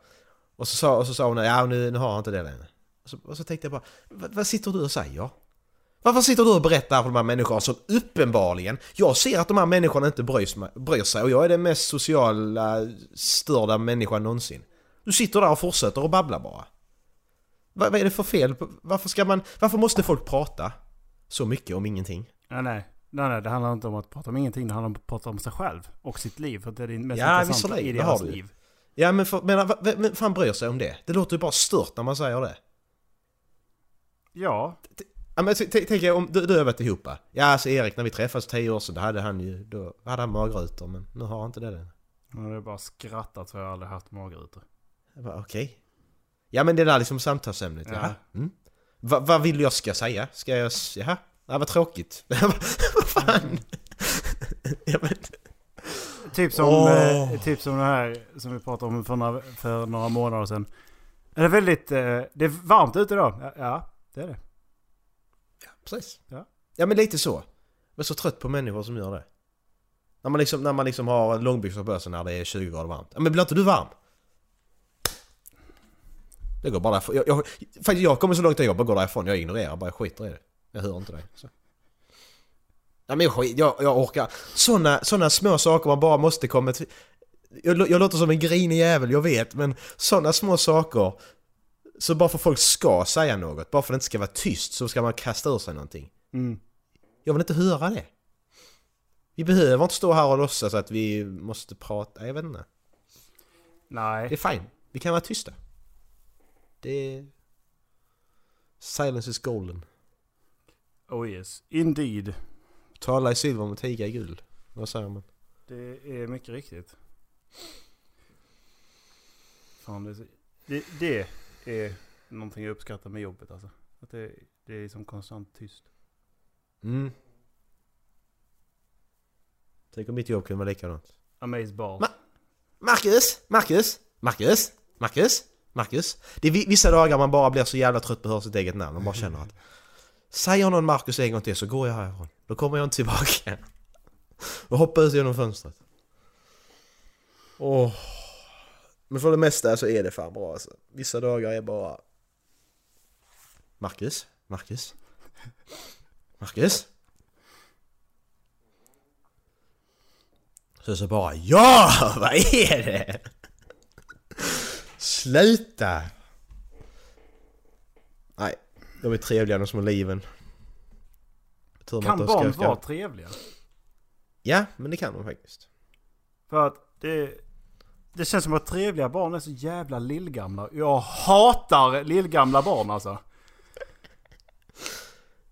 Och så sa, och så sa hon, ja nu, nu har han inte det längre. Och så, och så tänkte jag bara, vad, vad sitter du och säger? Varför sitter du och berättar för de här människorna som uppenbarligen... Jag ser att de här människorna inte bryr sig, bryr sig och jag är den mest sociala störda människan någonsin. Du sitter där och fortsätter och babbla bara. Vad, vad är det för fel? Varför ska man... Varför måste folk prata så mycket om ingenting? Ja, nej. Nej, nej, det handlar inte om att prata om ingenting. Det handlar om att prata om sig själv och sitt liv. För det är det mest Ja, intressanta i deras liv. Ja men, för, men vem fan bryr sig om det? Det låter ju bara stört när man säger det. Ja, Ja, men tänk om du, du har varit ihop? Ja alltså Erik när vi träffades tio år sedan då hade han ju, då hade han magrutor men nu har han inte det längre. jag har bara skrattat för jag har aldrig haft magrutor. Jag okej. Ja men det där liksom samtalsämnet, Ja. jaha. Mm. Va, vad vill jag ska säga? Ska jag, jaha? Ja, vad tråkigt. [LAUGHS] vad fan? ja, men, Typ som, Åh. eh, typ som det här som vi pratade om för några, för några månader sedan. Är det väldigt... Eh, det är varmt ute då? Ja, ja, det är det. precis. Ja. ja men lite så. Jag är så trött på människor som gör det. När man liksom, när man liksom har långbyxor på sig när det är 20 grader varmt. Ja, men blir inte du varm? Det går bara därifrån. Jag, jag, faktiskt jag kommer så långt att jag bara går därifrån. Jag ignorerar bara, jag skiter i det. Jag hör inte dig. Så. Ja, men jag, jag, jag orkar. Såna, såna små saker man bara måste komma till. Jag, jag låter som en grinig jävel, jag vet. Men såna små saker. Så bara för folk ska säga något, bara för att det inte ska vara tyst så ska man kasta ur sig någonting. Mm. Jag vill inte höra det. Vi behöver inte stå här och låtsas att vi måste prata, jag vet inte. Nej. Det är fine. Vi kan vara tysta. Det är... Silence is golden. Oh yes. Indeed. Tala i silver men tiga i guld. Vad säger man? Det är mycket riktigt. Fan, det, det, det är någonting jag uppskattar med jobbet alltså. Att det, det är som konstant tyst. Mm. Tänk om mitt jobb kunde vara likadant. Amaze balls. Ma- Marcus! Marcus! Marcus! Marcus! Marcus! Det är vi- vissa dagar man bara blir så jävla trött på att höra sitt eget namn. Man bara känner att... Säger någon Marcus en gång till så går jag härifrån. Då kommer jag inte tillbaka. Och hoppar ut genom fönstret. Åh. Men för det mesta så är det fan bra alltså. Vissa dagar är bara... Marcus? Marcus? Marcus? Så så bara Ja! [LAUGHS] Vad är det? Sluta! Nej, de är trevliga de små liven. Tur Kan barn vara trevliga? Ja, men det kan de faktiskt. För att det... Det känns som att trevliga barn är så jävla lillgamla. Jag hatar lillgamla barn alltså.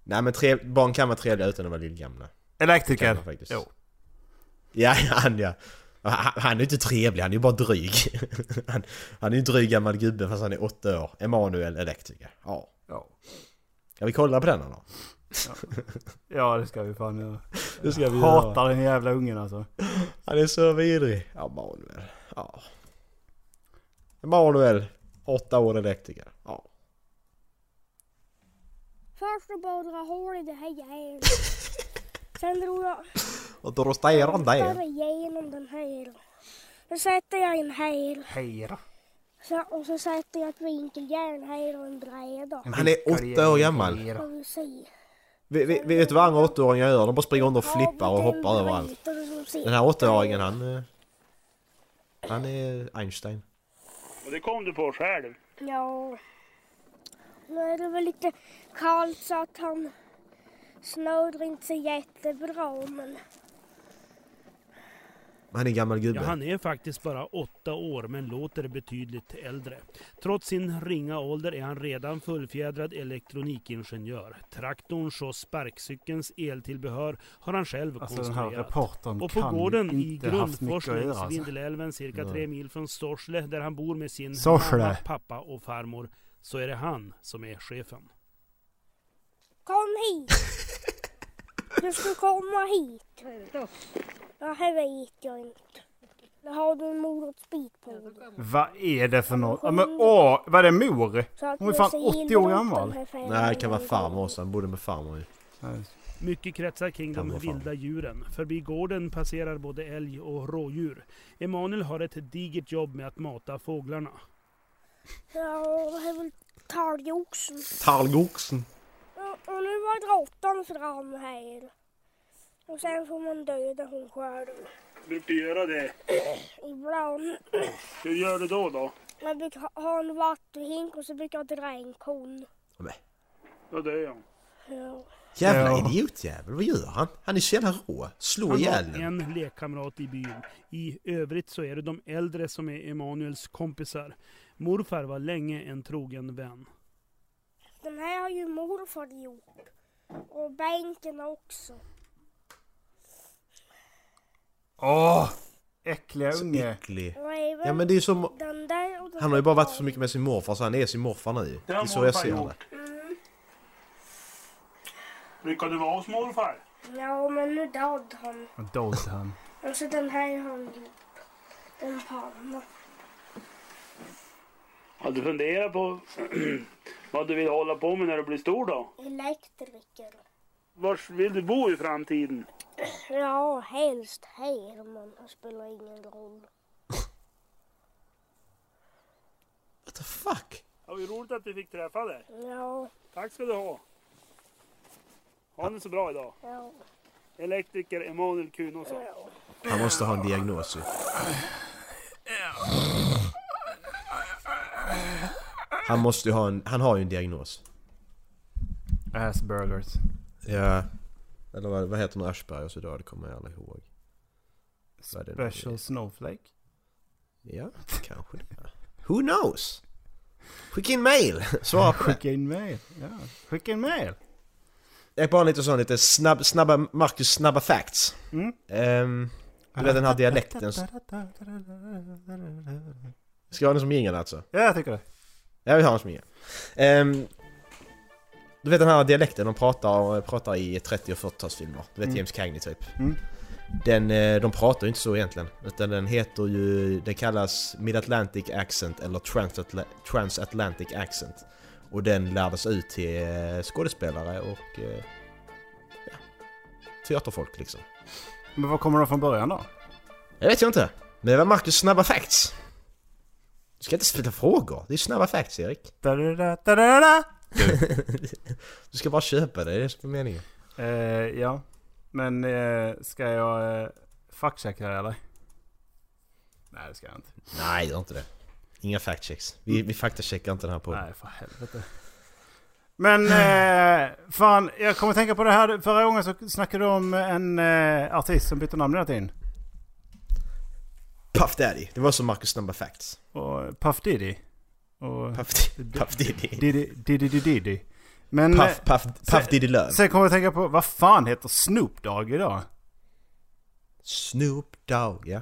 Nej men trev, barn kan vara trevliga utan att vara lillgamla. Kan Elektriker. de faktiskt. Jo. Ja, [LAUGHS] han ja. Han, han är inte trevlig, han är ju bara dryg. [LAUGHS] Han, han är ju en dryg gammal gubbe fast han är åtta år. Emanuel elektriker. Ja. Ja. Ska vi kolla på den då? Ja det ska vi fan göra. Det ska vi Hatar den jävla ungen alltså. Han är så vidrig. Emanuel. Ja. Emanuel. Åtta år elektriker. Ja. Först och bara dra hål i det här jävla. [LAUGHS] Sen drog jag Och då rostar han där. igenom den här. Då sätter jag en här. Hej då. Så, och så sätter jag ett vinkeljärn här och en bräda. Han är åtta år gammal. Vi. Vi, vi, vet du vad andra åttaåringar gör? De bara springer runt och flippar och hoppar överallt. Den här åttaåringen han... Han är Einstein. Och det kom du på själv. Ja. Nu är det väl lite kallt så att han snöar inte så jättebra men Han är en gammal Ja, gubbe. han är faktiskt bara åtta år men låter betydligt äldre. Trots sin ringa ålder är han redan fullfjädrad elektronikingenjör. Traktorns och sparkcykelns eltillbehör har han själv Alltså den här konstruerat. Och på kan gården i Grundfors längs alltså. Vindelälven cirka tre mil från Sorsele där han bor med sin Sorsele. mamma, pappa och farmor så är det han som är chefen. kom hit! [LAUGHS] Du ska komma hit. Ja, här vet jag inte. Där har du en morotsbit på dig. Vad är det för något? Ja, men åh, vad är det mor? Hon är fan ser 80 illa år gammal. Nej, det kan vara farmor också. Han bodde med farmor ju. Mycket kretsar kring de vilda djuren. Förbi gården passerar både älg och rådjur. Emanuel har ett digert jobb med att mata fåglarna. Ja, det är väl talgoxen. Talgoxen. Och nu var råttan fram här. Och sen får man döda hon själv. Brukar du göra det? Ibland. Hur gör du då då? Man brukar ha- ha en vattenhink och så brukar jag dra en kon. Ja det är jag. Ja. Jävla Ja. idiotjävel. Vad gör han? Han är så jävla rå. Slå Han ihjäl har en lekkamrat i byn. I övrigt så är det de äldre som är Emanuels kompisar. Morfar var länge en trogen vän. Den här har ju morfar gjort. Och bänken också. Åh! Äckliga Så unge. äcklig. Ja men det är som... den där och den Han har ju bara varit så mycket med sin morfar så han är sin morfar nu. Det är så jag ser det. Mm. Brukar du vara hos morfar? Ja, men nu död han. Dog han. Och så den här har han gjort. En panna. Har du funderat på vad du vill hålla på med när du blir stor då? Elektriker. Var vill du bo i framtiden? Ja, helst här men det spelar ingen roll. What the fuck? Ja, vad roligt att du fick träffa dig. Ja, Tack ska du ha. Ha det så bra idag. ja, Elektriker Emanuel Kunosson. ja. Han måste ha en diagnos ju. Han måste ju ha en... Han har ju en diagnos. Aspergers. Ja. Eller vad, vad heter nu Aschbergers idag? Det kommer jag aldrig ihåg. Det? Special Snowflake. Ja, kanske det. Who knows? Skicka in mail! Svara på det. Skicka in mail. Ja. Skicka in mail. Jag är bara lite sån lite snabb, snabba, Marcus snabba facts. Mm. Ehm, du vet den här dialekten. [LAUGHS] Ska jag ha den som jingel alltså? Ja, jag tycker det. Jag vill ha den som jingel. Ehm, du vet den här dialekten de pratar, pratar i 30 och 40-talsfilmer. Du vet Mm. James Cagney typ. Mm. Den, eh, de pratar ju inte så egentligen. Utan den heter ju, den kallas Mid-Atlantic Accent eller Transatla- Transatlantic Accent. Och den lärdes ut till eh, skådespelare och eh, ja, teaterfolk liksom. Men var kommer de från början då? Jag vet jag inte. Men det var Marcus snabba facts. Du ska inte ställa frågor. Det är snabba facts Erik. Da-da-da, da-da-da. Du ska bara köpa det, det är det som är meningen. Eh, ja. Men eh, ska jag... Eh, fact-checka det eller? Nej det ska jag inte. Nej, gör inte det. Inga fact checks. Vi, vi faktacheckar inte den här podden. Nej för helvete. Men eh, fan, jag kommer tänka på det här. Förra gången så snackade du om en eh, artist som bytte namn hela tiden. Puff Daddy. Det var som Marcus Number Facts. Och Puff Diddy. Och Puff, [LAUGHS] Puff Diddy. Diddy Diddy Diddy Diddy. Men Puff, eh, Puff, Puff Diddy Love. sen kommer jag att tänka på, vad fan heter Snoop Dogg idag? Snoop Dogg, ja.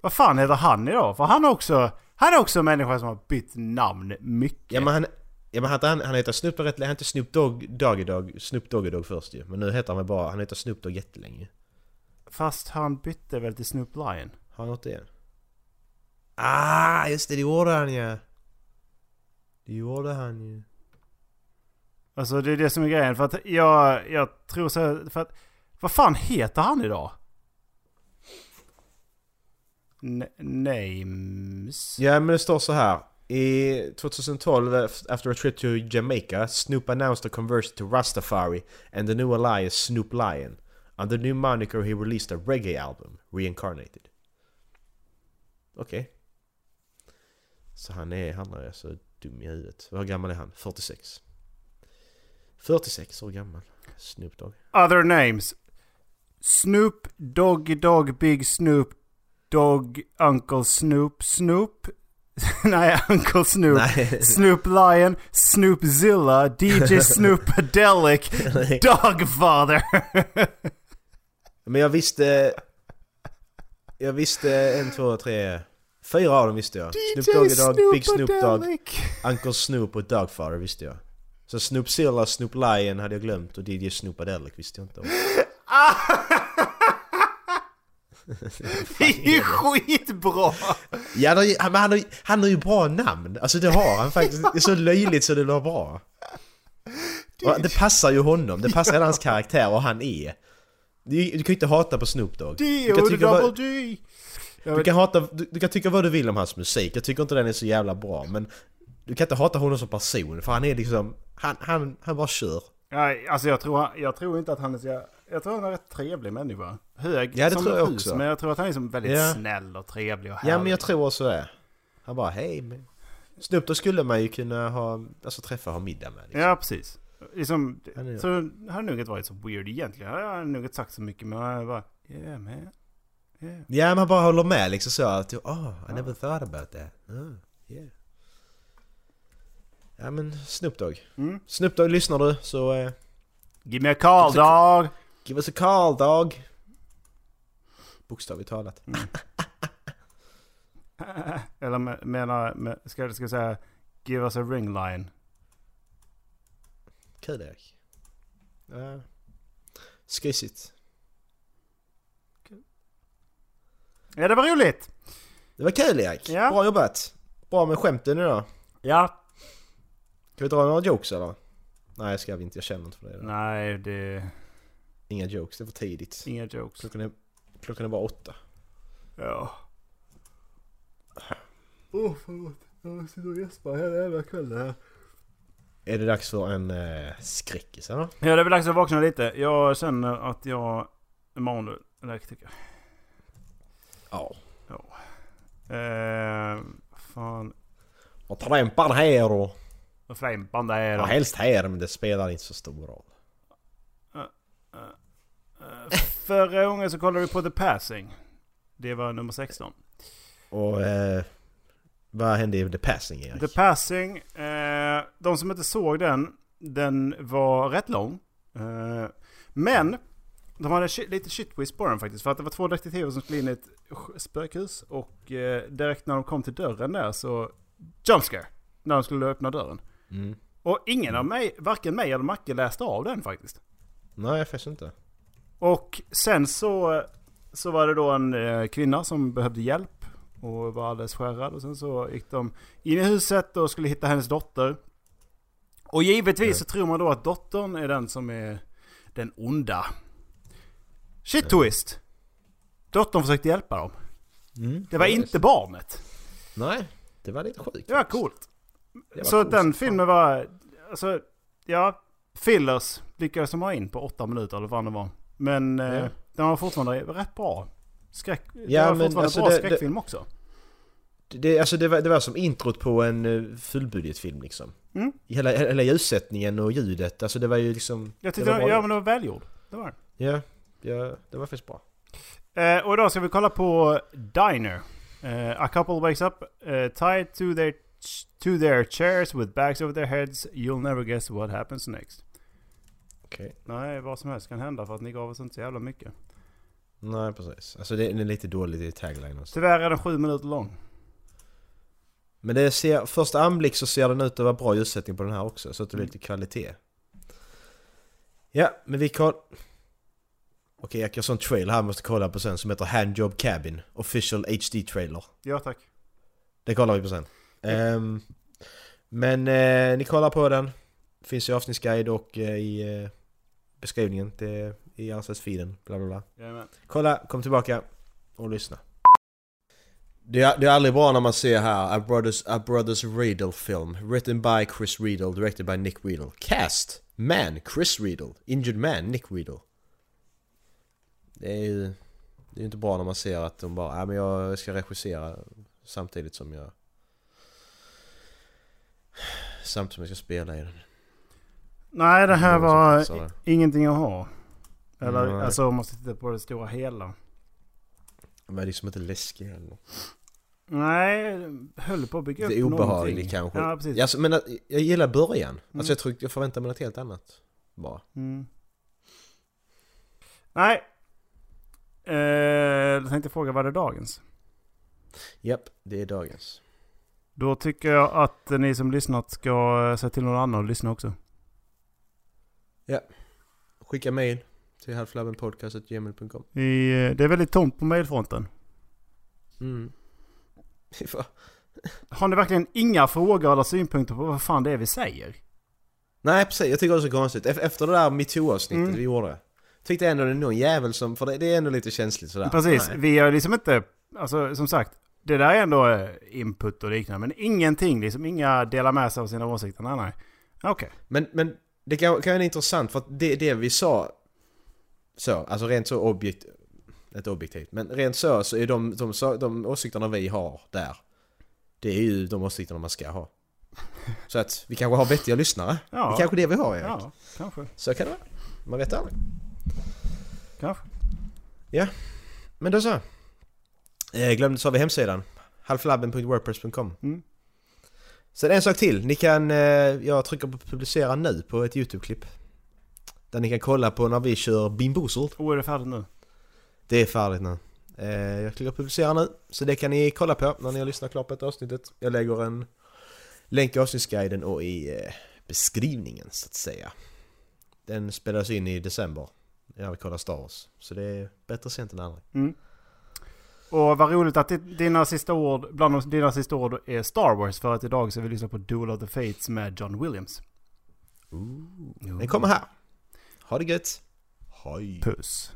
Vad fan heter han idag? För han är också, han är också en människa som har bytt namn mycket. Ja men han, ja, men han, han, heter Snoop rätt Han heter Snoop Dogg Doggy Dogg, Snoop Doggy Dogg först ju. Men nu heter han väl bara, han heter Snoop Dogg jättelänge. Fast han bytte väl till Snoop Lion? Har han gjort det igen? Ah, just det, det gjorde han ja. Det gjorde han ju. Alltså det är det som är grejen. För att jag, jag tror så för att, vad fan heter han idag? N- names? Ja men det står så här. I 2012, after a trip to Jamaica, Snoop announced a conversion to Rastafari and the new alliance Snoop Lion. Under the new moniker he released a reggae album, Reincarnated. Okej. Så han är, han är så dum i huvudet. Hur gammal är han? 46. 46 år gammal. Snoop Dogg. Other names. Snoop, Doggy Dog, Big Snoop, Dog, Uncle Snoop, Snoop. [LAUGHS] Nej, Uncle Snoop. Nej. Snoop Lion, Snoopzilla, DJ [LAUGHS] Snoopadelic, Dogfather. [LAUGHS] Men jag visste... Jag visste en, två, tre... Fyra av dem visste jag. Snoop Doggy Dogg, Big Snoop Dogg. Uncle Snoop och Dogfather visste jag. Så Snoopzilla, Snoop Lion hade jag glömt och DJ Snoopadelic visste jag inte om. [LAUGHS] Det är ju skitbra! Ja, är- han, han, har, han har ju bra namn. Alltså det har han faktiskt. Det är så löjligt så det blir bra. [LAUGHS] Och det passar ju honom. Det passar hela hans karaktär och han är. Du, du kan ju inte hata på Snoop Dogg. Du kan, tycka vad, du, kan hata, du, du kan tycka vad du vill om hans musik. Jag tycker inte den är så jävla bra. Men du kan inte hata honom som person. För han är liksom... Han, han, han bara kör. Nej, alltså jag tror, jag tror inte att han är så jä- Jag tror han är en rätt trevlig människa. Hög Ja, det som tror jag hus, också. Men jag tror att han är som väldigt Ja. snäll och trevlig och Ja härlig. men jag tror också det. Han bara hej. Snoop Dogg skulle man ju kunna ha, alltså träffa och ha middag med. Liksom. Ja, precis. Liksom, så har nog inte varit så weird egentligen. Han har nog inte sagt så mycket men är bara Yeah man. Yeah. Ja man bara håller med liksom så att oh, I never thought about that. Oh, yeah. Ja men Snoop Dogg. Mm. Snoop Dogg lyssnar du så eh, Give me a call dog! give us a call dog. Bokstavligt talat. [LAUGHS] [LAUGHS] Eller me- menar, me- ska jag ska jag säga Give us a ring line. Kul Erik. Ja. Skysigt. Ja det var roligt! Det var kul Erik. Ja. Bra jobbat. Bra med skämten idag. Ja. Ska vi dra några jokes eller? Nej ska vi inte, jag känner inte för det. Nej det... Inga jokes, det är för tidigt. Inga jokes. Klockan är, klockan är bara åtta. Ja. Åh oh, förlåt. Jag sitter och gäspar hela jävla kvällen här. Är det dags för en eh, skräckis eller? Ja det är väl dags att vakna lite. Jag känner att jag imorgon nu elektriker. Ja. Eh, fan. Och trampan här och... Vad flämpan det är Ja, helst här men det spelar inte så stor roll. Förra gången så kollade vi på The Passing. Det var nummer 16. Och eh, vad hände i The Passing Erik? The Passing. Eh, de som inte såg den. Den var rätt lång. Eh, men. De hade lite shit twist på den faktiskt. För att det var två detektiver som skulle in i ett spökhus. Och eh, direkt när de kom till dörren där så... Jumpscare. När de skulle öppna dörren. Mm. Och ingen av mig, varken mig eller Macke läste av den faktiskt. Nej faktiskt inte. Och sen så, så var det då en eh, kvinna som behövde hjälp och var alldeles skärrad. Och sen så gick de in i huset och skulle hitta hennes dotter. Och givetvis så tror man då att dottern är den som är den onda. Shit twist! Dottern försökte hjälpa dem. Mm. Det var inte barnet. Nej, det var lite sjukt. Det var coolt. Det var Så coolt den filmen var, alltså, ja, fillers lyckades de ha in på åtta minuter eller vad det var. Men eh, Ja. den var fortfarande rätt bra. Skräck, Ja, det var men fortfarande alltså bra det- skräckfilm också. Det, det, alltså det, var, det var som introt på en uh, fullbudgetfilm liksom. Mm. Hela, hela ljussättningen och ljudet, alltså det var ju liksom... Jag det tyckte, var bra. ja men det var välgjord. Det var det. ja, ja, det var faktiskt bra. Eh, och idag ska vi kolla på Diner. Eh, a couple wakes up eh, tied to their, to their chairs with bags over their heads. You'll never guess what happens next. Okej. Nej, vad som helst kan hända för att ni gav oss inte så jävla mycket. Nej, precis. Alltså det är lite dåligt i tagline och så. Tyvärr är den sju minuter lång. Men det ser, första anblick så ser den ut att vara bra ljussättning på den här också, så att det blir Mm. lite kvalitet. Ja, men vi kollar... Okej, jag har sån trailer här måste kolla på sen som heter Handjob Cabin. Official HD trailer. Ja tack. Det kollar vi på sen. Ehm, men eh, ni kollar på den. Finns i avsnittsguide och eh, i eh, beskrivningen till, i RSS-feeden. Bla bla bla. Jajamän. Kolla, kom tillbaka och lyssna. Det är, det är aldrig bra när man ser här A Brothers, A Brothers Riedel film. Written by Chris Riedel, directed by Nick Riedel. Cast! Man, Chris Riedel. Injured man, Nick Riedel. Det är ju... Det är inte bra när man ser att de bara, ja men jag ska regissera samtidigt som jag... Samtidigt som jag ska spela i den. Nej, det här Det var ingenting att ha. Eller Nej. alltså om man ska titta på det stora hela. Men det är liksom inte läskig heller. Nej, höll på att bygga upp Det är obehagligt kanske. Ja, precis. Ja, alltså, men jag gillar början. Mm. Alltså jag tror jag förväntar mig något helt annat. Bara. Mm. Nej. Eh, jag tänkte fråga, vad är dagens? Japp, det är dagens. Då tycker jag att ni som lyssnat ska säga till någon annan att lyssna också. Skicka mail till halflabbenpodcast.gmail.com det är väldigt tomt på mailfronten. mm. [LAUGHS] Har ni verkligen inga frågor eller synpunkter på vad fan det är vi säger? Nej precis, jag tycker det är så konstigt. Ef- Efter det där metoo-avsnittet Mm. vi gjorde. Tyckte ändå det är någon jävel som, för det, är ändå lite känsligt sådär. Precis, Nej. vi har liksom inte, alltså som sagt, det där är ändå eh, input och liknande. Men ingenting, liksom inga delar med sig av sina åsikter. Nej, nej. Okej. Men, men det kan, kan vara intressant för att det, det vi sa så, alltså rent så objekt, inte objektivt, men rent så så är de, de, de, de åsikterna vi har där, det är ju de åsikterna man ska ha. [LAUGHS] Så att vi kanske har vettiga lyssnare. Ja. Det är kanske det vi har Erik. Ja, kanske. Så kan det vara. Man vet aldrig. Kanske. Men då så. Eh, glömde så vi hemsidan. halflabben.wordpress.com Mm. Sen en sak till. Ni kan, eh, jag trycker på publicera nu på ett YouTube-klipp. Där ni kan kolla på när vi kör Bimboozled. Oh, är det färdigt nu? Det är färdigt nu. Eh, jag klickar publicera nu. Så det kan ni kolla på när ni har lyssnat klart på ett avsnittet. Jag lägger en länk i avsnittsguiden och i eh, beskrivningen så att säga. Den spelas in i december. När vi kollar Star Wars. Så det är bättre sent än aldrig. Mm. Och vad roligt att di- dina sista ord, bland dina sista ord är Star Wars. För att idag ska vi lyssna på Duel of the Fates med John Williams. Den kommer här. Ha det gött. Hej. Puss.